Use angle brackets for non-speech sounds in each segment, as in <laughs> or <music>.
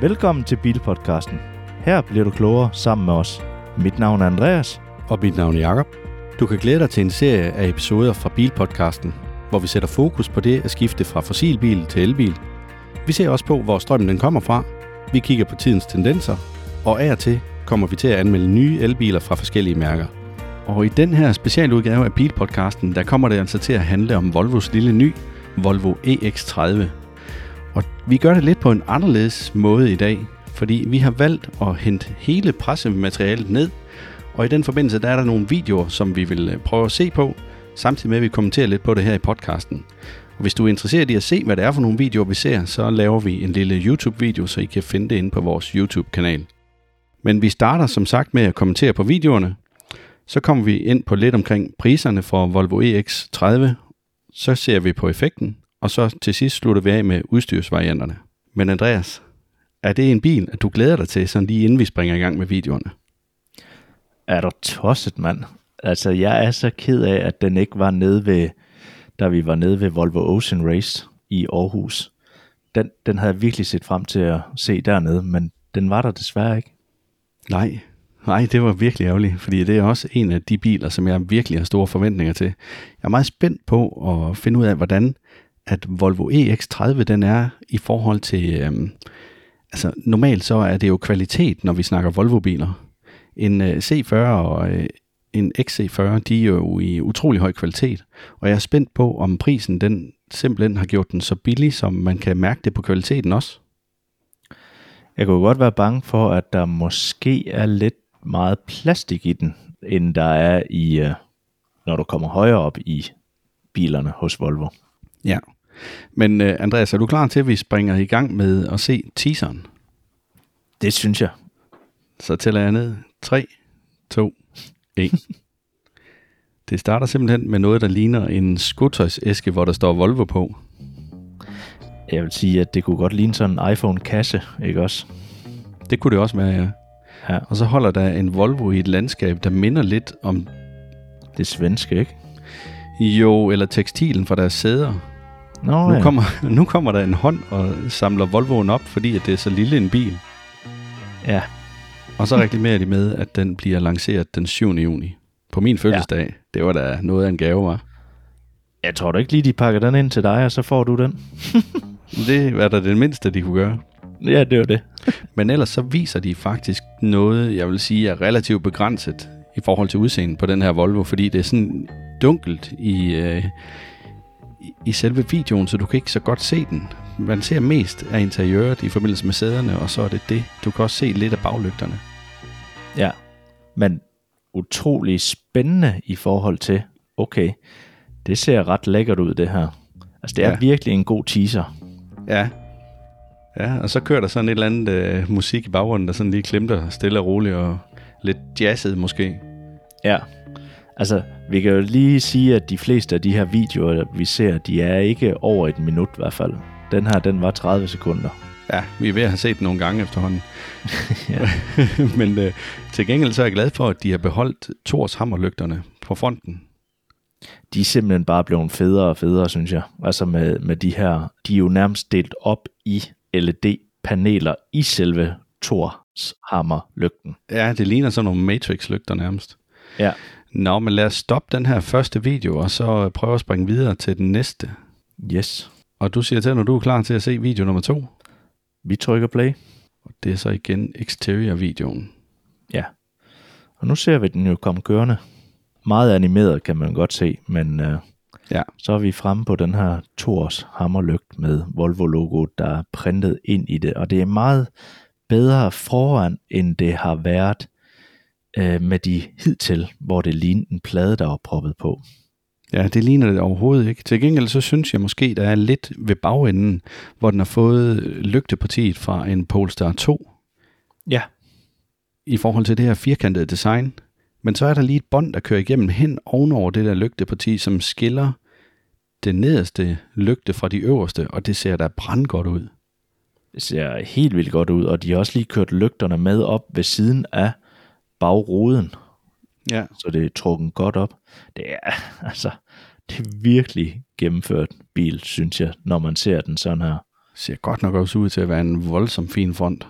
Velkommen til Bilpodcasten. Her bliver du klogere sammen med os. Mit navn er Andreas. Og mit navn er Jakob. Du kan glæde dig til en serie af episoder fra Bilpodcasten, hvor vi sætter fokus på det at skifte fra fossilbil til elbil. Vi ser også på, hvor strømmen den kommer fra. Vi kigger på tidens tendenser, og af og til kommer vi til at anmelde nye elbiler fra forskellige mærker. Og i den her specialudgave af Bilpodcasten, der kommer det altså til at handle om Volvos lille ny, Volvo EX30. Og vi gør det lidt på en anderledes måde i dag, fordi vi har valgt at hente hele pressematerialet ned, og i den forbindelse der er der nogle videoer, som vi vil øh, prøve at se på, samtidig med at vi kommenterer lidt på det her i podcasten. Og hvis du er interesseret i at se, hvad det er for nogle videoer, vi ser, så laver vi en lille YouTube-video, så I kan finde det inde på vores YouTube-kanal. Men vi starter som sagt med at kommentere på videoerne. Så kommer vi ind på lidt omkring priserne for Volvo EX30. Så ser vi på effekten, og så til sidst slutter vi af med udstyrsvarianterne. Men Andreas, er det en bil, at du glæder dig til, sådan lige inden vi springer i gang med videoerne? Er du tosset, mand? Altså, jeg er så ked af, at den ikke var nede ved, da vi var nede ved Volvo Ocean Race i Aarhus. Den, den havde jeg virkelig set frem til at se dernede, men den var der desværre ikke. Nej, nej, det var virkelig ærgerligt, fordi det er også en af de biler, som jeg virkelig har store forventninger til. Jeg er meget spændt på at finde ud af, hvordan at Volvo EX30 den er i forhold til, øhm, altså normalt så er det jo kvalitet, når vi snakker Volvo-biler. En øh, C40 og øh, en XC40, de er jo i utrolig høj kvalitet, og jeg er spændt på, om prisen den simpelthen har gjort den så billig, som man kan mærke det på kvaliteten også. Jeg kunne godt være bange for, at der måske er lidt meget plastik i den, end der er i, øh, når du kommer højere op i bilerne hos Volvo. Ja. Men uh, Andreas, er du klar til, at vi springer i gang med at se teaseren? Det synes jeg. Så tæller jeg ned. 3, 2, 1. Det starter simpelthen med noget, der ligner en skotøjsæske, hvor der står Volvo på. Jeg vil sige, at det kunne godt ligne sådan en iPhone-kasse, ikke også? Det kunne det også være, ja. Ja. Og så holder der en Volvo i et landskab, der minder lidt om, Det svenske, ikke? jo, eller tekstilen fra deres sæder. Nå, Nu ja. kommer, nu kommer der en hånd og samler Volvoen op, fordi at det er så lille en bil. Ja, Og så reklamerer de med, at den bliver lanceret den 7. juni. På min fødselsdag. Ja. Det var da noget af en gave, var. jeg tror da ikke lige, de pakker den ind til dig, og så får du den. <laughs> Det var da det mindste, de kunne gøre. Ja, det var det. <laughs> Men ellers så viser de faktisk noget, jeg vil sige, er relativt begrænset i forhold til udseendet på den her Volvo, fordi det er sådan dunkelt i, øh, i- i selve videoen, så du kan ikke så godt se den. Man ser mest af interiøret i forbindelse med sæderne, og så er det det. Du kan også se lidt af baglygterne. Ja, men utrolig spændende i forhold til, okay, det ser ret lækkert ud, det her. Altså, det er Ja. virkelig en god teaser. Ja. Ja, og så kører der sådan et eller andet øh, musik i baggrunden, der sådan lige klimter stille og roligt, og lidt jazzet måske. Ja, altså, vi kan jo lige sige, at de fleste af de her videoer, vi ser, de er ikke over et minut i hvert fald. Den her, den var 30 sekunder. Ja, vi er ved at have set den nogle gange efterhånden. <laughs> <laughs> Men øh, til gengæld så er jeg glad for, at de har beholdt Thors hammerlygterne på fronten. De er simpelthen bare blevet federe og federe, synes jeg. Altså med, med de her, de er jo nærmest delt op i LED-paneler i selve Thors hammerlygten. Ja, det ligner sådan nogle Matrix-lygter nærmest. Ja, Nå, men lad os stoppe den her første video, og så prøve at springe videre til den næste. yes. Og du siger til, når du er klar til at se video nummer to. Vi trykker play. Og det er så igen exterior-videoen. Ja. Og nu ser vi den jo komme kørende. Meget animeret kan man godt se, men øh, Ja, så er vi fremme på den her Thors hammerlygt med Volvo-logoet, der er printet ind i det. Og det er meget bedre foran, end det har været øh, med de hidtil, hvor det lignede en plade, der var proppet på. Ja, det ligner det overhovedet ikke. Til gengæld så synes jeg måske, der er lidt ved bagenden, hvor den har fået lygtepartiet fra en Polestar 2 Ja, i forhold til det her firkantede design. Men så er der lige et bånd, der kører igennem hen ovenover det der lygteparti, som skiller det nederste lygte fra de øverste, og det ser da brandgodt ud. det ser helt vildt godt ud, og de har også lige kørt lygterne med op ved siden af bagruden, Ja. så det er trukket godt op. Det er, <laughs> altså, det er virkelig gennemført bil, synes jeg, når man ser den sådan her. Ser godt nok også ud til at være en voldsom fin front.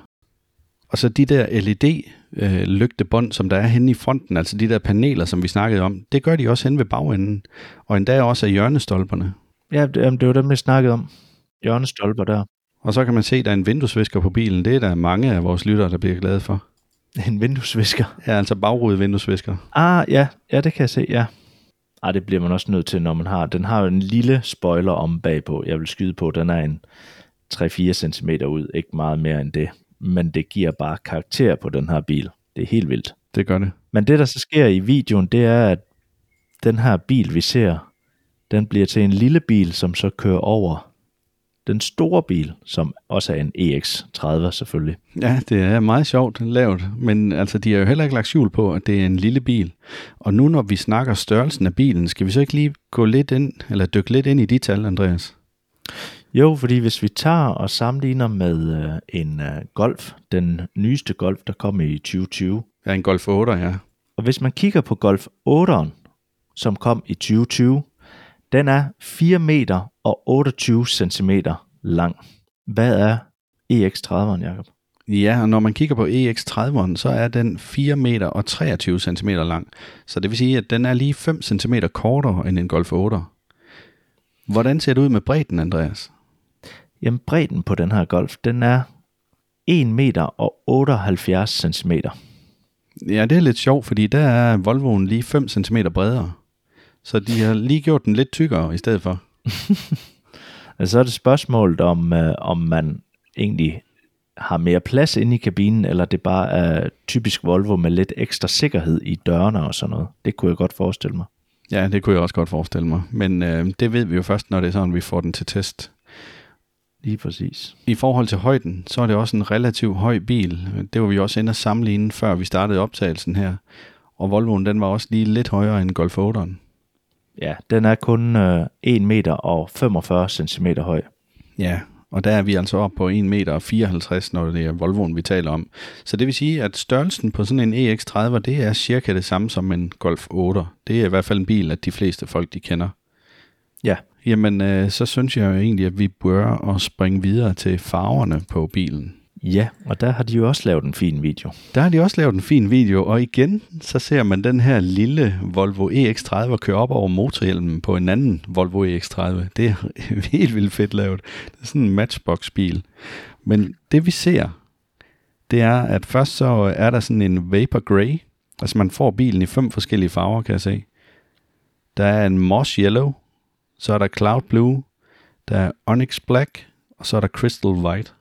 Og så de der LED-lygtebånd, som der er henne i fronten, altså de der paneler, som vi snakkede om, det gør de også hen ved bagenden, og endda også af hjørnestolperne. Ja, det, det var dem, vi snakkede om. Hjørnestolper der. Og så kan man se, at der er en vinduesvisker på bilen. Det er der mange af vores lyttere, der bliver glade for. <laughs> En vinduesvisker. Ja, altså bagrude vinduesvisker. Ah, ja, ja, det kan jeg se, ja. Ah, det bliver man også nødt til, når man har. Den har jo en lille spoiler om bagpå. Jeg vil skyde på, den er en 3-4 cm ud, ikke meget mere end det. Men det giver bare karakter på den her bil. Det er helt vildt. Det gør det. Men det, der så sker i videoen, det er, at den her bil, vi ser, den bliver til en lille bil, som så kører over den store bil, som også er en EX30 selvfølgelig. Ja, det er meget sjovt lavet, men altså, de har jo heller ikke lagt skjul på, at det er en lille bil. Og nu når vi snakker størrelsen af bilen, skal vi så ikke lige gå lidt ind, eller dykke lidt ind i de tal, Andreas? Jo, fordi hvis vi tager og sammenligner med øh, en øh, Golf, den nyeste Golf, der kom i 2020, Ja, en Golf 8, ja. og hvis man kigger på Golf 8'eren, som kom i 2020, den er 4 meter og 28 centimeter lang. Hvad er EX30'eren, Jacob? Ja, og når man kigger på EX30'eren, så er den 4 meter og 23 cm lang. Så det vil sige, at den er lige 5 cm kortere end en Golf 8. Hvordan ser det ud med bredden, Andreas? Jamen, bredden på den her Golf, den er 1 meter og 78 centimeter. Ja, det er lidt sjovt, fordi der er Volvoen lige 5 cm bredere. Så de har lige gjort den lidt tykkere i stedet for. <laughs> Altså, så er det spørgsmålet om, øh, om man egentlig har mere plads inde i kabinen, eller det bare er typisk Volvo med lidt ekstra sikkerhed i dørene og sådan noget. Det kunne jeg godt forestille mig. Ja, det kunne jeg også godt forestille mig. Men øh, det ved vi jo først, når det er sådan, vi får den til test. Lige præcis. I forhold til højden, så er det også en relativt høj bil. Det var vi også inde at sammenligne, før vi startede optagelsen her. Og Volvoen, den var også lige lidt højere end Golf 8'eren. Ja, den er kun øh, 1 meter og 45 centimeter høj. Ja, og der er vi altså oppe på 1 meter og 54, når det er Volvoen, vi taler om. Så det vil sige, at størrelsen på sådan en EX30, det er cirka det samme som en Golf 8. Det er i hvert fald en bil, at de fleste folk, de kender. Ja, Jamen, øh, så synes jeg jo egentlig, at vi bør at springe videre til farverne på bilen ja, og der har de jo også lavet en fin video. Der har de også lavet en fin video, og igen, så ser man den her lille Volvo EX30 køre op over motorhjelmen på en anden Volvo EX30. Det er <laughs> helt vildt fedt lavet. Det er sådan en matchbox-bil. Men det vi ser, det er, at først så er der sådan en Vapor Grey. Altså man får bilen i fem forskellige farver, kan jeg se. Der er en Moss Yellow, så er der Cloud Blue, der er Onyx Black, og så er der Crystal White.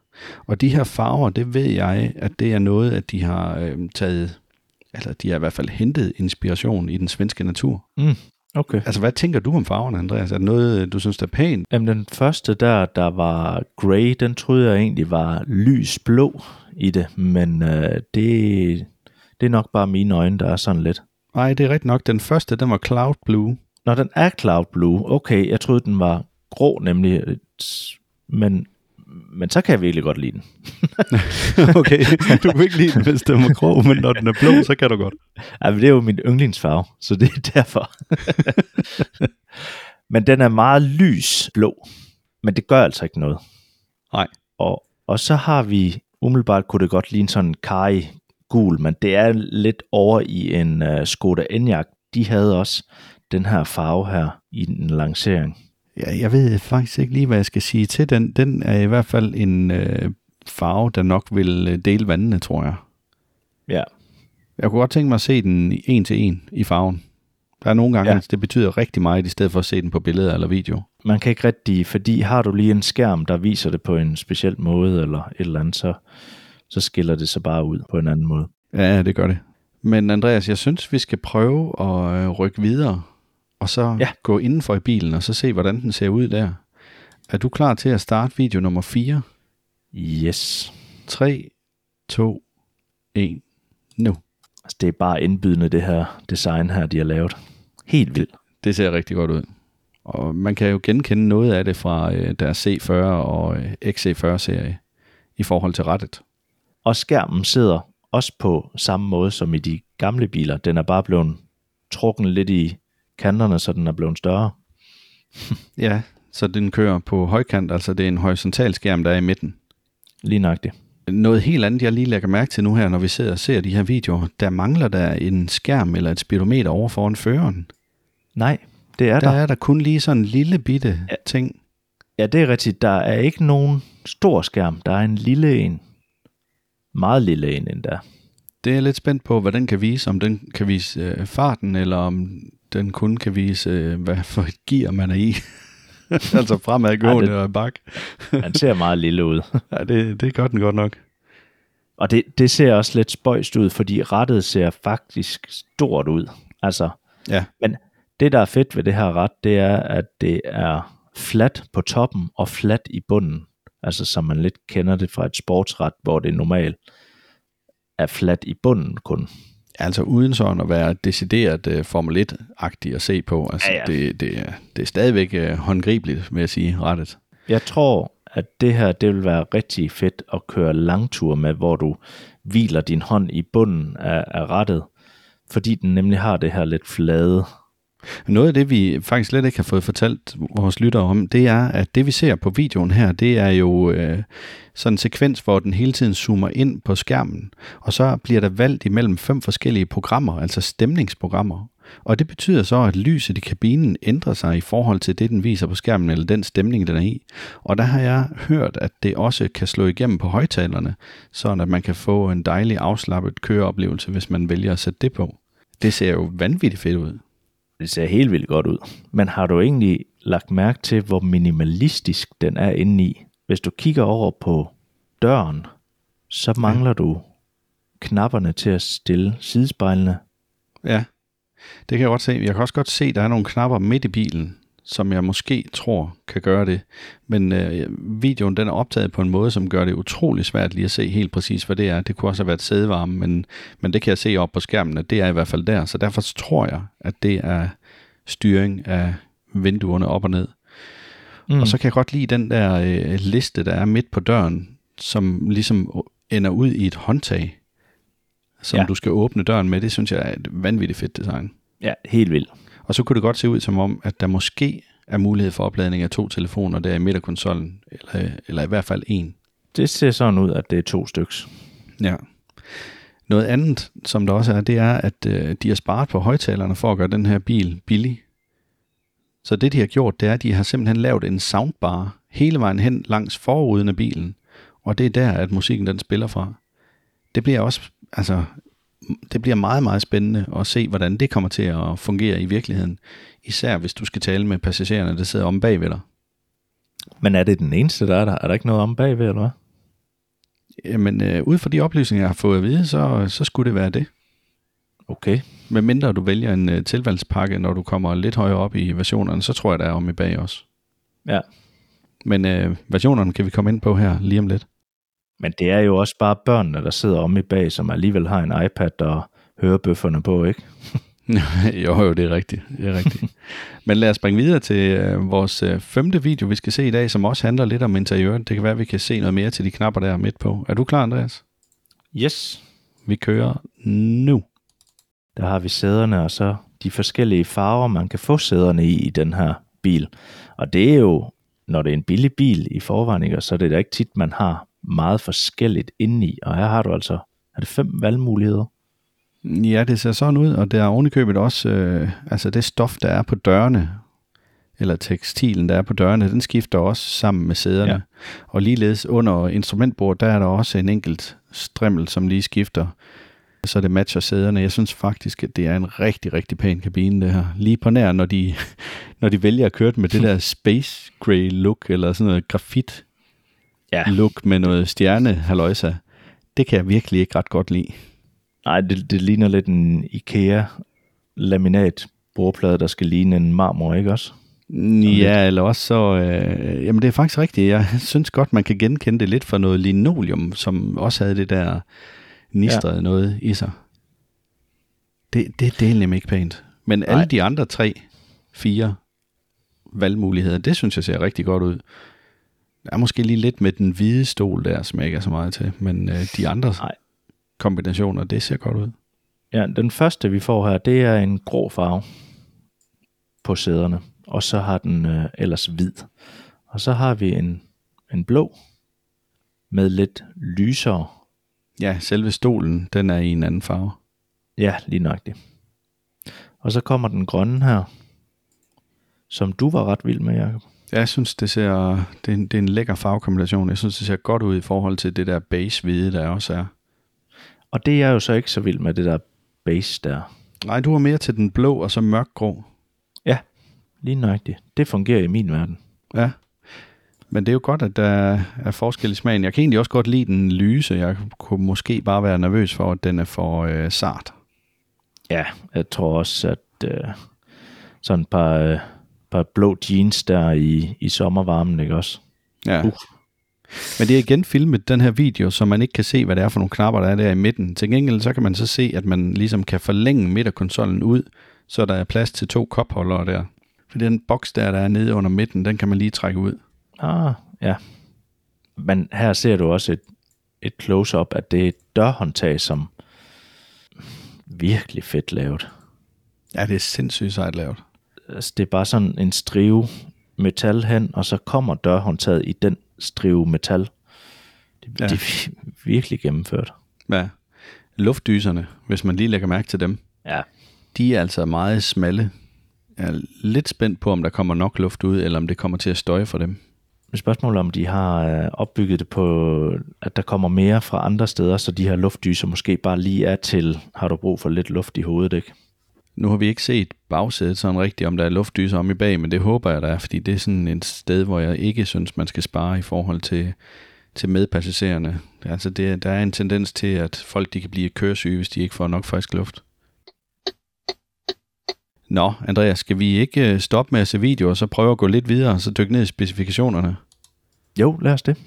Og de her farver, det ved jeg, at det er noget, at de har øh, taget, eller de har i hvert fald hentet inspiration i den svenske natur. Mm, okay. Altså, hvad tænker du om farverne, Andreas? Er det noget, du synes, der er pænt? Jamen, den første der, der var grey, den troede jeg egentlig var lys blå i det, men øh, det, det er nok bare mine øjne, der er sådan lidt. Nej, det er rigtigt nok. Den første, den var Cloud Blue. Når den er cloud blue, okay, jeg troede, den var grå nemlig, øh, men, men så kan jeg virkelig godt lide den. <laughs> okay, du kan ikke lide den, hvis den var grå, men når den er blå, så kan du godt. Ej, men det er jo min yndlingsfarve, så det er derfor. <laughs> men den er meget lys blå, men det gør altså ikke noget. Nej. Og, og så har vi, umiddelbart kunne det godt ligne sådan en Kari gul, men det er lidt over i en uh, Skoda Enyaq. De havde også den her farve her i en lancering. Ja, jeg ved faktisk ikke lige, hvad jeg skal sige til den. Den er i hvert fald en øh, farve, der nok vil øh, dele vandene, tror jeg. Ja, Jeg kunne godt tænke mig at se den en til en i farven. Der er nogle gange, Ja. ja. det betyder rigtig meget, i stedet for at se den på billeder eller video. man kan ikke rigtig, fordi har du lige en skærm, der viser det på en speciel måde, eller et eller andet, så, så skiller det sig bare ud på en anden måde. Ja, det gør det. Men Andreas, jeg synes, vi skal prøve at øh, rykke videre, og så Ja. gå indenfor i bilen, og så se, hvordan den ser ud der. Er du klar til at starte video nummer 4? Yes. 3, 2, 1, nu. Altså, det er bare indbydende, det her design her, de har lavet. Helt vildt. Det ser rigtig godt ud. Og man kan jo genkende noget af det fra øh, deres C40 og øh, XC40-serie i forhold til rettet. Og skærmen sidder også på samme måde som i de gamle biler. Den er bare blevet trukken lidt i kanterne, så den er blevet større. <laughs> Ja, Så den kører på højkant, altså det er en horisontal skærm, der er i midten. Lige nøjagtigt. Noget helt andet, jeg lige lægger mærke til nu her, når vi sidder og ser de her videoer, der mangler der en skærm eller et speedometer over foran føreren. Nej, det er Der der. er der kun lige sådan en lille bitte Ja. ting. Ja, det er rigtigt. Der er ikke nogen stor skærm. Der er en lille en. Meget lille en endda. Det er jeg lidt spændt på, hvad den kan vise. Om den kan vise øh, farten, eller om den kun kan vise, øh, hvad for et gear man er i. <laughs> altså fremadgående Ja, og bak. <laughs> Den ser meget lille ud. <laughs> Ja, det, det gør den godt nok. Og det, det ser også lidt spøjst ud, fordi rettet ser faktisk stort ud. Altså, Ja. men det, der er fedt ved det her ret, det er, at det er fladt på toppen og fladt i bunden. Altså, som man lidt kender det fra et sportsret, hvor det normalt er fladt i bunden kun. Altså uden sådan at være decideret uh, Formel 1-agtig at se på. Altså, Ja, ja. Det, det, er- det er stadigvæk uh, håndgribeligt, vil jeg sige, rettet. Jeg tror, at det her, det vil være rigtig fedt at køre langtur med, hvor du hviler din hånd i bunden af, af rettet, fordi den nemlig har det her lidt flade. Noget af det, vi faktisk slet ikke har fået fortalt vores lyttere om, det er, at det vi ser på videoen her, det er jo øh, sådan en sekvens, hvor den hele tiden zoomer ind på skærmen, og så bliver der valgt imellem fem forskellige programmer, altså stemningsprogrammer. Og det betyder så, at lyset i kabinen ændrer sig i forhold til det, den viser på skærmen, eller den stemning, den er i. Og der har jeg hørt, at det også kan slå igennem på højtalerne, sådan at man kan få en dejlig afslappet køreoplevelse, hvis man vælger at sætte det på. Det ser jo vanvittigt fedt ud. Det ser helt vildt godt ud. Men har du egentlig lagt mærke til, hvor minimalistisk den er inde i? Hvis du kigger over på døren, så mangler du knapperne til at stille sidespejlene. Ja, det kan jeg godt se. Jeg kan også godt se, at der er nogle knapper midt i bilen, som jeg måske tror kan gøre det. Men øh, videoen den er optaget på en måde, som gør det utrolig svært lige at se helt præcis, hvad det er. Det kunne også have været sædevarme, men, men det kan jeg se op på skærmen, at det er i hvert fald der. Så derfor tror jeg, at det er styring af vinduerne op og ned. Mm. Og så kan jeg godt lide den der øh, liste, der er midt på døren, som ligesom ender ud i et håndtag, som ja. Du skal åbne døren med. Det synes jeg er et vanvittigt fedt design. Ja, helt vildt. Og så kunne det godt se ud som om, at der måske er mulighed for opladning af to telefoner der i midterkonsollen, eller, eller i hvert fald en. Det ser sådan ud, at det er to styks. Ja. Noget andet, som der også er, det er, at øh, de har sparet på højtalerne for at gøre den her bil billig. Så det, de har gjort, det er, at de har simpelthen lavet en soundbar hele vejen hen langs forruden af bilen. Og det er der, at musikken den spiller fra. Det bliver også, altså, det bliver meget, meget spændende at se, hvordan det kommer til at fungere i virkeligheden. Især hvis du skal tale med passagererne, der sidder om bag ved dig. Men er det den eneste, der er der? Er der ikke noget om bagved, eller hvad? Jamen, øh, ud fra de oplysninger, jeg har fået at vide, så, så skulle det være det. Okay. Med mindre du vælger en øh, tilvalgspakke, når du kommer lidt højere op i versionerne, så tror jeg, der er om i bag også. Ja. Men øh, versionerne kan vi komme ind på her lige om lidt. Men det er jo også bare børnene, der sidder om i bag, som alligevel har en iPad og hører bøfferne på, ikke? <laughs> jo, jo, det er rigtigt. Det er rigtigt. Men lad os springe videre til øh, vores øh, femte video, vi skal se i dag, som også handler lidt om interiøret. Det kan være, at vi kan se noget mere til de knapper der midt på. Er du klar, Andreas? Yes. Vi kører nu. Der har vi sæderne, og så de forskellige farver, man kan få sæderne i i den her bil. Og det er jo, når det er en billig bil i forvejen, så er det da ikke tit, man har meget forskelligt indeni. Og her har du altså, er det fem valgmuligheder? Ja, det ser sådan ud, og der er ovenikøbet også, øh, altså det stof, der er på dørene, eller tekstilen, der er på dørene, den skifter også sammen med sæderne. Ja. Og ligeledes under instrumentbordet, der er der også en enkelt strimmel, som lige skifter, så det matcher sæderne. Jeg synes faktisk, at det er en rigtig, rigtig pæn kabine, det her. Lige på nær, når de, <laughs> når de vælger at køre den med det <laughs> der space gray look, eller sådan noget grafit Ja. look med noget stjerne haløjsa. Det kan jeg virkelig ikke ret godt lide. Nej, det, det ligner lidt en IKEA laminat bordplade, der skal ligne en marmor, ikke også? Ja, eller også så... Øh, jamen, det er faktisk rigtigt. Jeg <laughs> synes godt, man kan genkende det lidt fra noget linoleum, som også havde det der nistrede ja. noget i sig. Det, det, det er nemlig ikke pænt. Men Nej. alle de andre tre, fire valgmuligheder, det synes jeg ser rigtig godt ud. Der er måske lige lidt med den hvide stol der, som jeg ikke er så meget til. Men øh, de andre Nej. kombinationer, det ser godt ud. Ja, den første vi får her, det er en grå farve på sæderne. og så har den øh, ellers hvid. Og så har vi en, en blå med lidt lysere. Ja, selve stolen, den er i en anden farve. Ja, lige nøjagtigt. Og så kommer den grønne her, som du var ret vild med, Jacob. Jeg synes, det ser det er, en, det er en lækker farvekombination. Jeg synes, det ser godt ud i forhold til det der base hvide, der også er. Og det er jeg jo så ikke så vild med, det der base der. Nej, du er mere til den blå og så mørkgrå. Ja, lige nøjagtigt. Det fungerer i min verden. Ja. Men det er jo godt, at der er forskel i smagen. Jeg kan egentlig også godt lide den lyse. Jeg kunne måske bare være nervøs for, at den er for øh, sart. Ja, jeg tror også, at øh, sådan et par, øh, par blå jeans der i, i sommervarmen, ikke også? Ja. Uh. Men det er igen filmet, den her video, så man ikke kan se, hvad det er for nogle knapper, der er der i midten. Til gengæld så kan man så se, at man ligesom kan forlænge midterkonsollen ud, så der er plads til to kopholdere der. For den boks der, der er nede under midten, den kan man lige trække ud. Ah, ja. Men her ser du også et, et close-up, at det er et dørhåndtag, som virkelig fedt lavet. Ja, det er sindssygt sejt lavet. Altså, det er bare sådan en strive metal hen, og så kommer dørhåndtaget i den strive metal. Det, Ja. det er vi- virkelig gennemført. Ja. Luftdyserne, hvis man lige lægger mærke til dem, Ja. de er altså meget smalle. Jeg er lidt spændt på, om der kommer nok luft ud, eller om det kommer til at støje for dem. Men spørgsmålet om de har øh, opbygget det på, at der kommer mere fra andre steder, så de her luftdyser måske bare lige er til, har du brug for lidt luft i hovedet, ikke? Nu har vi ikke set bagsædet sådan rigtigt, om der er luftdyser om i bag, men det håber jeg, der er, fordi det er sådan et sted, hvor jeg ikke synes, man skal spare i forhold til, til medpassagererne. Altså det, der er en tendens til, at folk de kan blive køresyge, hvis de ikke får nok frisk luft. Nå, Andreas, skal vi ikke øh, stoppe med at se videoer, og så prøve at gå lidt videre, og så dykke ned i specifikationerne? Jo, lad os det.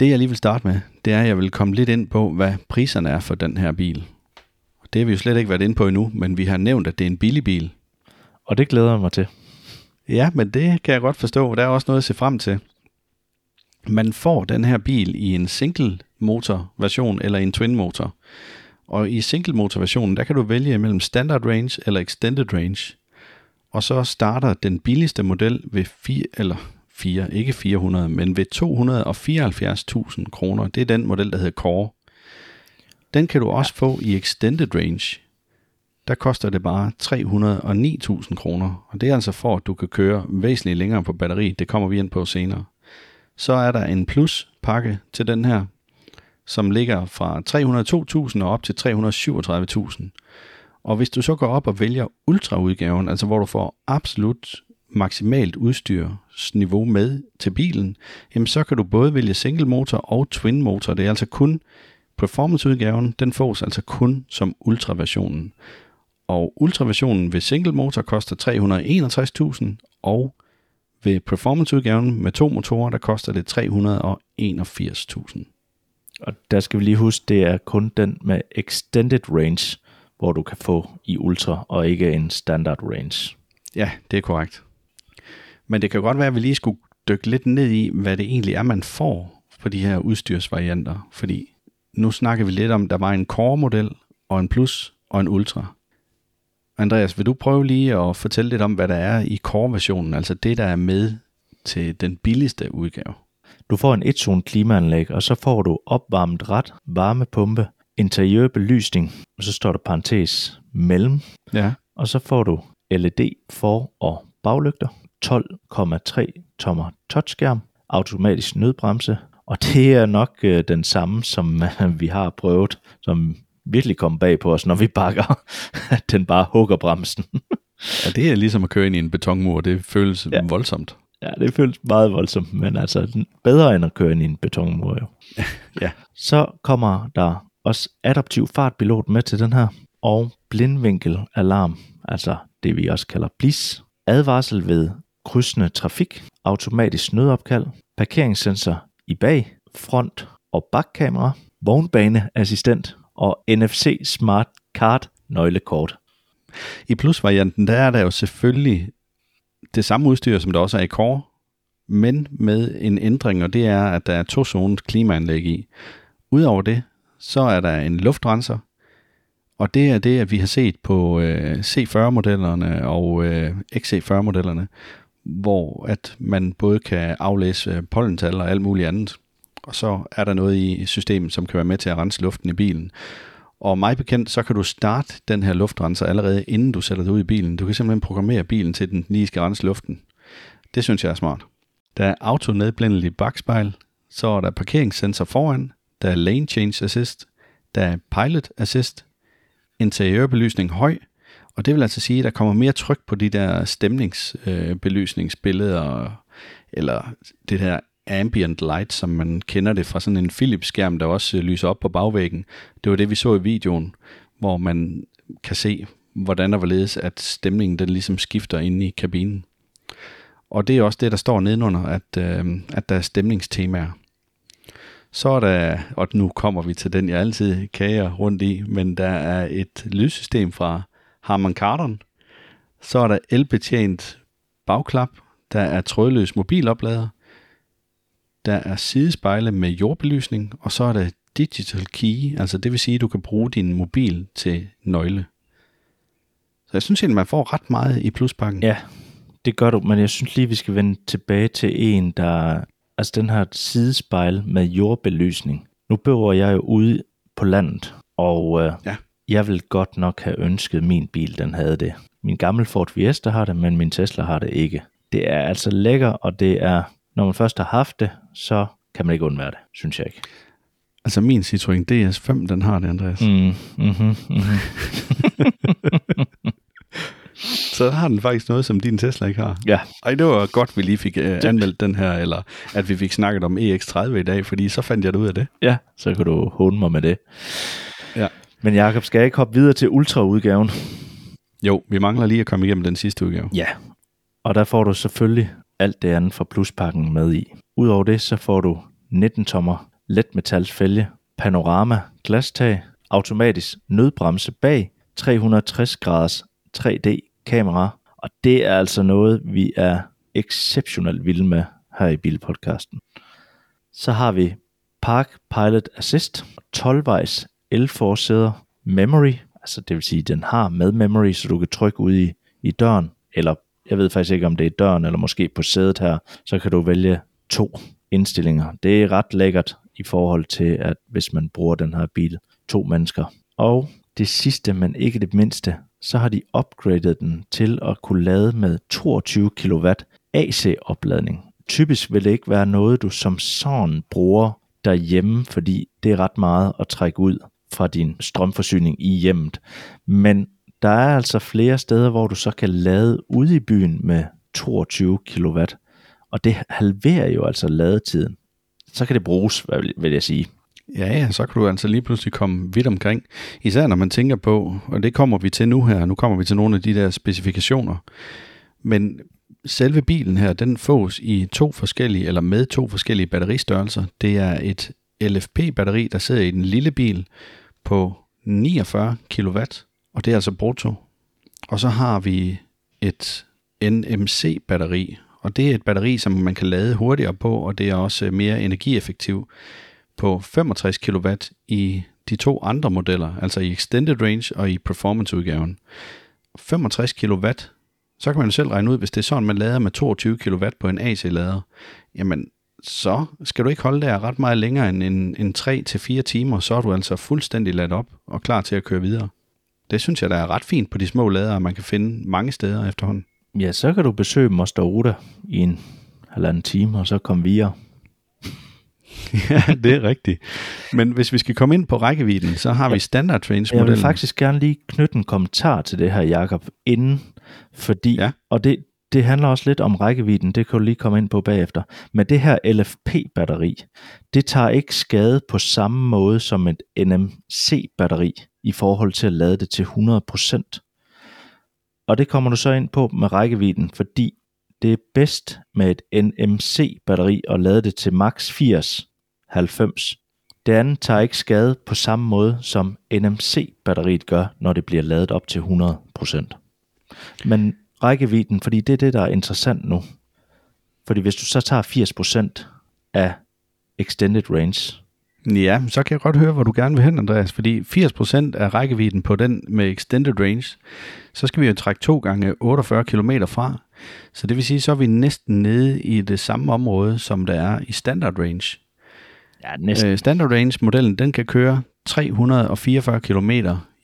Det jeg lige vil starte med, det er, at jeg vil komme lidt ind på, hvad priserne er for den her bil. Det har vi jo slet ikke været inde på endnu, men vi har nævnt, at det er en billig bil. Og det glæder jeg mig til. Ja, men det kan jeg godt forstå. Der er også noget at se frem til. Man får den her bil i en single motor version eller en twin motor. Og i single motor versionen, der kan du vælge mellem standard range eller extended range. Og så starter den billigste model ved 4 eller 4, ikke 400, men ved 274.000 kroner. Det er den model, der hedder Core. Den kan du også få i extended range. Der koster det bare 309.000 kroner, og det er altså for, at du kan køre væsentligt længere på batteri. Det kommer vi ind på senere. Så er der en plus-pakke til den her, som ligger fra 302.000 og op til 337.000. Og hvis du så går op og vælger ultraudgaven, altså hvor du får absolut maksimalt udstyrsniveau med til bilen, jamen så kan du både vælge single motor og twin motor. Det er altså kun performance-udgaven, den fås altså kun som ultraversionen. Og ultraversionen ved single motor koster 361.000, og ved performance-udgaven med to motorer, der koster det 381.000. Og der skal vi lige huske, det er kun den med extended range, hvor du kan få i ultra, og ikke en standard range. Ja, det er korrekt. Men det kan godt være, at vi lige skulle dykke lidt ned i, hvad det egentlig er, man får for de her udstyrsvarianter. Fordi nu snakker vi lidt om, der var en Core-model, og en Plus og en Ultra. Andreas, vil du prøve lige at fortælle lidt om, hvad der er i Core-versionen, altså det, der er med til den billigste udgave? Du får en et-zone klimaanlæg, og så får du opvarmet ret, varmepumpe, interiør belysning, og så står der parentes mellem, Ja. og så får du LED for- og baglygter, 12,3 tommer touchskærm, automatisk nødbremse, og det er nok øh, den samme, som øh, vi har prøvet, som virkelig kom bag på os, når vi bakker, at <laughs> den bare hugger bremsen. <laughs> ja, det er ligesom at køre ind i en betonmur. Det føles ja. Voldsomt. ja, det føles meget voldsomt, men altså bedre end at køre ind i en betonmur jo. <laughs> Ja. Så kommer der også adaptiv fartpilot med til den her, og blindvinkelalarm, altså det vi også kalder BLIS, advarsel ved krydsende trafik, automatisk nødopkald, parkeringssensor i bag, front- og bakkamera, vognbaneassistent og NFC Smart Card nøglekort. I Plus-varianten, der er der jo selvfølgelig det samme udstyr, som der også er i Core, men med en ændring, og det er, at der er to zones klimaanlæg i. Udover det, så er der en luftrenser, Og det er det, at vi har set på øh, C40-modellerne og øh, XC40-modellerne, hvor at man både kan aflæse pollental og alt muligt andet. Og så er der noget i systemet, som kan være med til at rense luften i bilen. Og mig bekendt, så kan du starte den her luftrenser allerede inden du sætter det ud i bilen. Du kan simpelthen programmere bilen til, at den lige skal rense luften. Det synes jeg er smart. Der er autonedblændeligt bagspejl, så er der parkeringssensor foran, der er lane change assist, der er pilot assist, interiørbelysning høj, og det vil altså sige, at der kommer mere tryk på de der stemningsbelysningsbilleder, øh, eller det her ambient light, som man kender det fra sådan en Philips-skærm, der også øh, lyser op på bagvæggen. Det var det, vi så i videoen, hvor man kan se, hvordan der hvorledes, at stemningen den ligesom skifter inde i kabinen. Og det er også det, der står nedenunder, at, øh, at der er stemningstemaer. Så er der, og nu kommer vi til den, jeg altid kager rundt i, men der er et lydsystem fra Harman Kardon. Så er der elbetjent bagklap. Der er trådløs mobiloplader. Der er sidespejle med jordbelysning, og så er der digital key, altså det vil sige, at du kan bruge din mobil til nøgle. Så jeg synes egentlig, man får ret meget i pluspakken. Ja, det gør du, men jeg synes lige, vi skal vende tilbage til en, der... Altså den her sidespejl med jordbelysning. Nu bor jeg jo ude på landet, og øh, Ja. Jeg vil godt nok have ønsket, at min bil den havde det. Min gamle Ford Fiesta har det, men min Tesla har det ikke. Det er altså lækker, og det er, når man først har haft det, så kan man ikke undvære det, synes jeg ikke. Altså min Citroën DS5, den har det, Andreas. Mm. Mm, mm-hmm, mm-hmm. <laughs> Så har den faktisk noget, som din Tesla ikke har. Ja, Ej, det var godt, vi lige fik uh, anmeldt den her, eller at vi fik snakket om EX30 i dag, fordi så fandt jeg det ud af det. ja, så kan du håne mig med det. Men Jakob, skal jeg ikke hoppe videre til ultraudgaven? Jo, vi mangler lige at komme igennem den sidste udgave. Ja, og der får du selvfølgelig alt det andet fra pluspakken med i. Udover det, så får du 19-tommer letmetalsfælge, panorama, glastag, automatisk nødbremse bag, 360 graders 3D-kamera, og det er altså noget, vi er exceptionelt vilde med her i Bilpodcasten. Så har vi Park Pilot Assist, 12-vejs L-forsæder, memory, altså det vil sige, den har med memory, så du kan trykke ud i, i døren, eller jeg ved faktisk ikke, om det er døren, eller måske på sædet her, så kan du vælge to indstillinger. Det er ret lækkert i forhold til, at hvis man bruger den her bil to mennesker. Og det sidste, men ikke det mindste, så har de upgradet den til at kunne lade med 22 kW AC-opladning. Typisk vil det ikke være noget, du som sådan bruger derhjemme, fordi det er ret meget at trække ud fra din strømforsyning i hjemmet. Men der er altså flere steder, hvor du så kan lade ude i byen med 22 kW, og det halverer jo altså ladetiden. Så kan det bruges, vil jeg sige. Ja, ja, så kan du altså lige pludselig komme vidt omkring. Især når man tænker på, og det kommer vi til nu her, nu kommer vi til nogle af de der specifikationer. Men selve bilen her, den fås i to forskellige, eller med to forskellige batteristørrelser. Det er et LFP-batteri, der sidder i den lille bil på 49 kW, og det er altså brutto. Og så har vi et NMC-batteri, og det er et batteri, som man kan lade hurtigere på, og det er også mere energieffektivt på 65 kW i de to andre modeller, altså i Extended Range og i Performance-udgaven. 65 kW, så kan man jo selv regne ud, hvis det er sådan, man lader med 22 kW på en AC-lader, jamen så skal du ikke holde der ret meget længere end en, en 3-4 timer, så er du altså fuldstændig ladt op og klar til at køre videre. Det synes jeg, der er ret fint på de små ladere, man kan finde mange steder efterhånden. Ja, så kan du besøge Moster Oda i en halvanden time, og så komme videre. <laughs> ja, det er rigtigt. Men hvis vi skal komme ind på rækkevidden, så har vi standard range Jeg vil modellen. faktisk gerne lige knytte en kommentar til det her, Jakob, inden, fordi, Ja. og det, det handler også lidt om rækkevidden, det kan du lige komme ind på bagefter, men det her LFP-batteri, det tager ikke skade på samme måde som et NMC-batteri i forhold til at lade det til 100%. Og det kommer du så ind på med rækkevidden, fordi det er bedst med et NMC-batteri at lade det til max 80, 90. Det andet tager ikke skade på samme måde, som NMC-batteriet gør, når det bliver ladet op til 100%. Men rækkevidden, fordi det er det, der er interessant nu. Fordi hvis du så tager 80% af extended range, Ja, så kan jeg godt høre, hvor du gerne vil hen, Andreas, fordi 80% af rækkevidden på den med extended range, så skal vi jo trække to gange 48 km fra. Så det vil sige, så er vi næsten nede i det samme område, som der er i standard range. Ja, næsten. Øh, standard range-modellen, den kan køre 344 km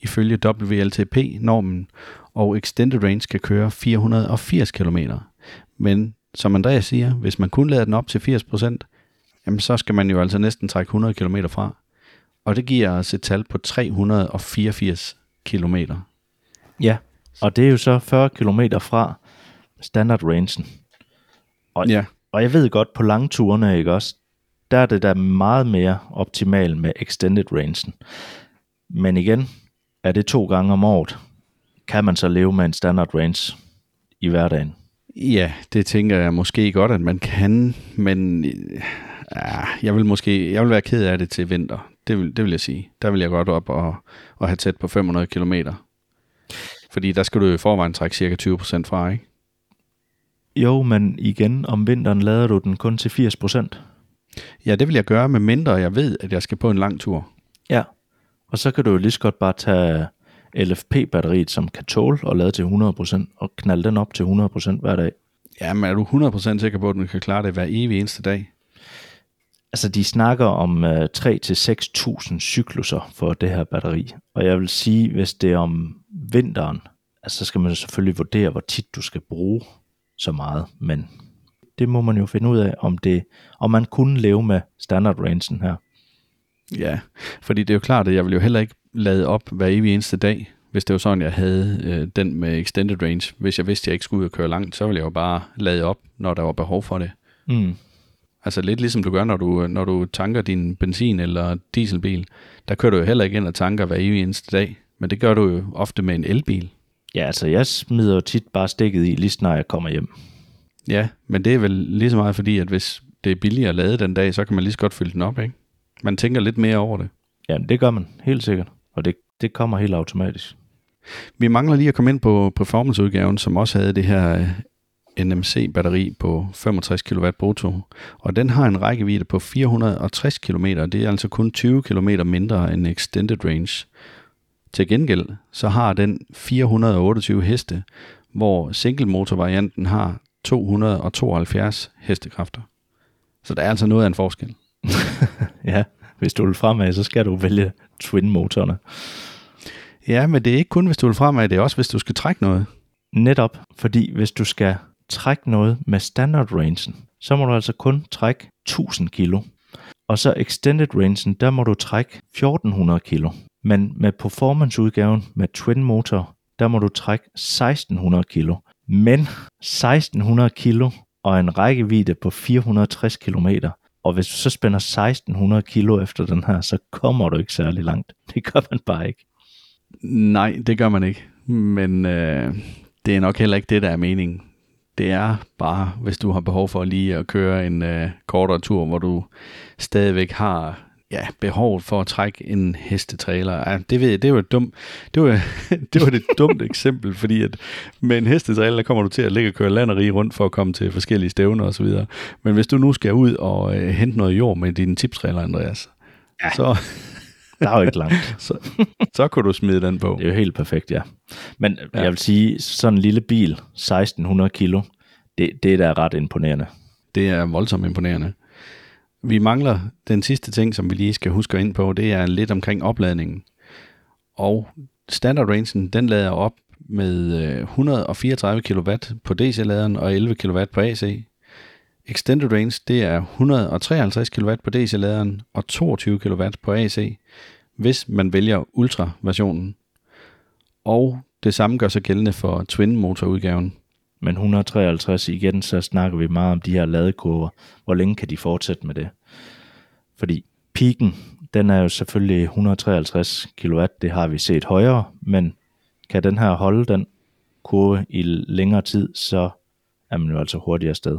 ifølge WLTP-normen, og extended range kan køre 480 km. Men som Andreas siger, hvis man kun lader den op til 80%, jamen så skal man jo altså næsten trække 100 km fra. Og det giver os et tal på 384 km. Ja, og det er jo så 40 km fra standard rangen. Og, Ja, og jeg ved godt, på lange turene, ikke også, der er det da meget mere optimalt med extended rangen. Men igen, er det to gange om året, kan man så leve med en standard range i hverdagen. ja, det tænker jeg måske godt, at man kan, men ja, jeg vil måske jeg vil være ked af det til vinter. Det vil, det vil jeg sige. Der vil jeg godt op og, og have tæt på 500 km. Fordi der skal du i forvejen trække cirka 20% fra, ikke? Jo, men igen, om vinteren lader du den kun til 80%. Ja, det vil jeg gøre, med mindre jeg ved, at jeg skal på en lang tur. Ja, og så kan du jo lige så godt bare tage LFP-batteriet, som kan tåle og lade til 100%, og knalde den op til 100% hver dag. Ja, men er du 100% sikker på, at den kan klare det hver evig eneste dag? Altså, de snakker om uh, 3-6.000 cykluser for det her batteri. Og jeg vil sige, hvis det er om vinteren, altså, så skal man selvfølgelig vurdere, hvor tit du skal bruge så meget. Men det må man jo finde ud af, om, det, om man kunne leve med standard rangen her. Ja, fordi det er jo klart, at jeg vil jo heller ikke lade op hver evig eneste dag, hvis det var sådan, jeg havde øh, den med extended range. Hvis jeg vidste, at jeg ikke skulle ud og køre langt, så ville jeg jo bare lade op, når der var behov for det. Mm. Altså lidt ligesom du gør, når du, når du tanker din benzin- eller dieselbil. Der kører du jo heller ikke ind og tanker hver evig eneste dag. Men det gør du jo ofte med en elbil. Ja, altså, jeg smider jo tit bare stikket i, lige snart jeg kommer hjem. Ja, men det er vel lige så meget fordi, at hvis det er billigere at lade den dag, så kan man lige så godt fylde den op, ikke? Man tænker lidt mere over det. Ja, det gør man, helt sikkert. Og det, det kommer helt automatisk. Vi mangler lige at komme ind på performanceudgaven, som også havde det her øh, NMC-batteri på 65 kW brutto. Og den har en rækkevidde på 460 km. Det er altså kun 20 km mindre end Extended Range. Til gengæld så har den 428 heste, hvor single-motor-varianten har 272 hestekræfter. Så der er altså noget af en forskel. <laughs> Ja, hvis du vil fremad, så skal du vælge twin-motorerne. Ja, men det er ikke kun, hvis du vil fremad, det er også, hvis du skal trække noget. Netop, fordi hvis du skal trække noget med standard rangen, så må du altså kun trække 1000 kilo. Og så extended rangen, der må du trække 1400 kilo. Men med performance-udgaven med twin motor, der må du trække 1600 kilo. Men 1600 kilo og en rækkevidde på 460 km. Og hvis du så spænder 1600 kilo efter den her, så kommer du ikke særlig langt. Det gør man bare ikke. Nej, det gør man ikke. Men øh, det er nok heller ikke det, der er meningen. Det er bare, hvis du har behov for lige at køre en øh, kortere tur, hvor du stadigvæk har ja, behov for at trække en hestetrailer. Ja, det ved jeg, det var et dumt, det var, <laughs> det var et dumt eksempel, fordi at med en hestetrailer, der kommer du til at ligge og køre land og rige rundt for at komme til forskellige stævner osv. Men hvis du nu skal ud og øh, hente noget jord med din tiptrailer, Andreas, ja. så, <laughs> Der er jo ikke langt. <laughs> så, så kunne du smide den på. Det er jo helt perfekt, ja. Men. Ja. jeg vil sige, sådan en lille bil, 1600 kilo, det, det er da ret imponerende. Det er voldsomt imponerende. Vi mangler den sidste ting, som vi lige skal huske ind på, det er lidt omkring opladningen. Og standard rangen, den lader op med øh, 134 kW på DC-laderen og 11 kW på AC. Extended range, det er 153 kW på DC-laderen og 22 kW på AC, hvis man vælger Ultra-versionen. Og det samme gør sig gældende for Twin-motorudgaven. Men 153 igen, så snakker vi meget om de her ladekurver. Hvor længe kan de fortsætte med det? Fordi piken, den er jo selvfølgelig 153 kW, det har vi set højere, men kan den her holde den kurve i længere tid, så er man jo altså hurtigere sted.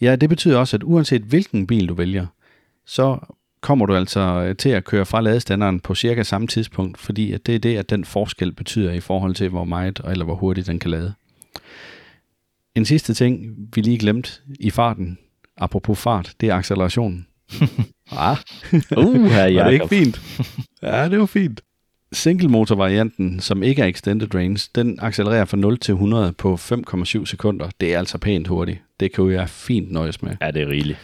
Ja, det betyder også, at uanset hvilken bil du vælger, så kommer du altså øh, til at køre fra ladestanderen på cirka samme tidspunkt, fordi at det er det, at den forskel betyder i forhold til, hvor meget eller hvor hurtigt den kan lade. En sidste ting, vi lige glemte i farten, apropos fart, det er accelerationen. <laughs> Ah, <laughs> Uh, her var det ikke Jacob. fint? Ja, det var fint. Single motor varianten, som ikke er extended range, den accelererer fra 0 til 100 på 5,7 sekunder. Det er altså pænt hurtigt. Det kan jeg fint nøjes med. Ja, det er rigeligt.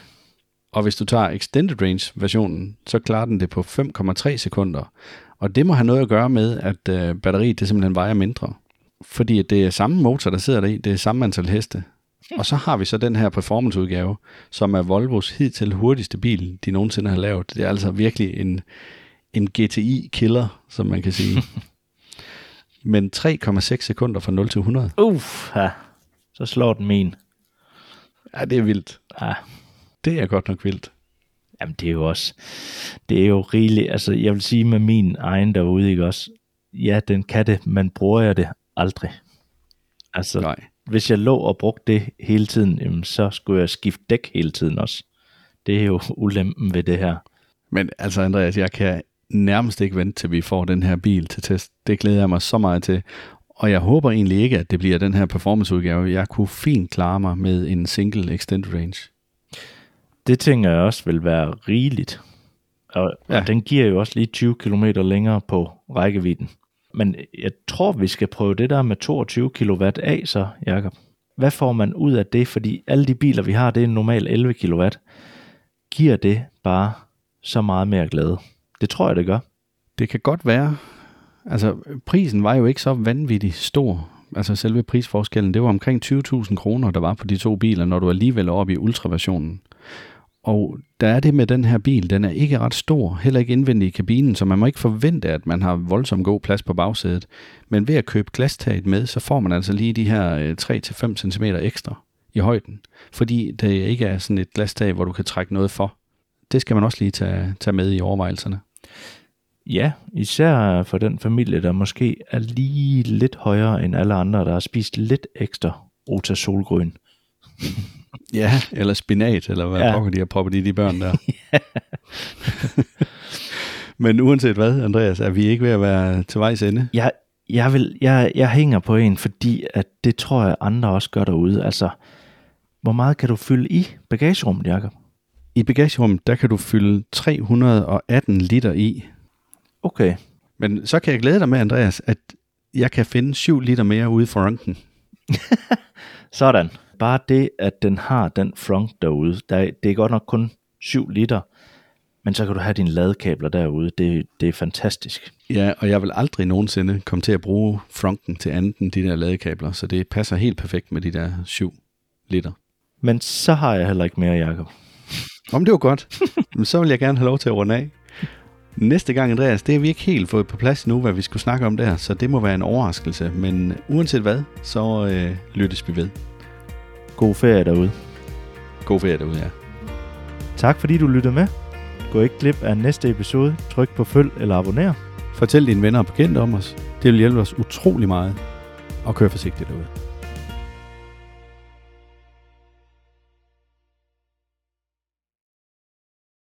Og hvis du tager extended range versionen, så klarer den det på 5,3 sekunder. Og det må have noget at gøre med, at øh, batteriet det simpelthen vejer mindre. Fordi det er samme motor, der sidder der i, det er samme antal heste. Og så har vi så den her performanceudgave, som er Volvos hidtil hurtigste bil, de nogensinde har lavet. Det er altså virkelig en, en GTI-killer, som man kan sige. <laughs> Men 3,6 sekunder fra 0 til 100. Uff, ja. så slår den min. Ja, det er vildt. Ja, Det er godt nok vildt. Jamen, det er jo også, det er jo rigeligt, altså jeg vil sige med min egen derude, ikke også, ja, den kan det, men bruger jeg det aldrig. Altså, Nej. hvis jeg lå og brugte det hele tiden, jamen, så skulle jeg skifte dæk hele tiden også. Det er jo <laughs> ulempen ved det her. Men altså Andreas, jeg kan nærmest ikke vente til vi får den her bil til test. Det glæder jeg mig så meget til. Og jeg håber egentlig ikke, at det bliver den her performanceudgave. Jeg kunne fint klare mig med en single extended range. Det tænker jeg også vil være rigeligt. Og, ja. Og den giver jo også lige 20 km længere på rækkevidden. Men jeg tror, vi skal prøve det der med 22 kW af så, Jakob. Hvad får man ud af det? Fordi alle de biler, vi har, det er normalt 11 kW. Giver det bare så meget mere glæde? Det tror jeg, det gør. Det kan godt være. Altså, prisen var jo ikke så vanvittig stor. Altså, selve prisforskellen, det var omkring 20.000 kroner, der var på de to biler, når du alligevel er oppe i ultraversionen. Og der er det med den her bil, den er ikke ret stor, heller ikke indvendig i kabinen, så man må ikke forvente, at man har voldsomt god plads på bagsædet. Men ved at købe glastaget med, så får man altså lige de her øh, 3-5 cm ekstra i højden. Fordi det ikke er sådan et glastag, hvor du kan trække noget for. Det skal man også lige tage, tage med i overvejelserne. Ja, især for den familie, der måske er lige lidt højere end alle andre, der har spist lidt ekstra rotasolgrøn. <laughs> Ja, eller spinat, eller hvad Ja. pokker de har proppet i de børn der. <laughs> <laughs> Men uanset hvad, Andreas, er vi ikke ved at være til vejs ende? Jeg, jeg, vil, jeg, jeg hænger på en, fordi at det tror jeg andre også gør derude. Altså, hvor meget kan du fylde i bagagerummet, Jacob? I bagagerummet, der kan du fylde 318 liter i. Okay, Men så kan jeg glæde dig med, Andreas, at jeg kan finde 7 liter mere ude for ranken. <laughs> sådan. Bare det, at den har den front derude, der, er- det er godt nok kun 7 liter, men så kan du have dine ladekabler derude. Det, det er fantastisk. Ja, og jeg vil aldrig nogensinde komme til at bruge fronten til andet end de der ladekabler, så det passer helt perfekt med de der 7 liter. Men så har jeg heller ikke mere, Jacob. Om det var godt, <laughs> så vil jeg gerne have lov til at runde af. Næste gang, Andreas, det har vi ikke helt fået på plads nu, hvad vi skulle snakke om der, så det må være en overraskelse. Men uanset hvad, så øh, lyttes vi ved. God ferie derude. God ferie derude, ja. Tak fordi du lyttede med. Gå ikke glip af næste episode. Tryk på følg eller abonner. Fortæl dine venner og bekendte om os. Det vil hjælpe os utrolig meget. Og kør forsigtigt derude.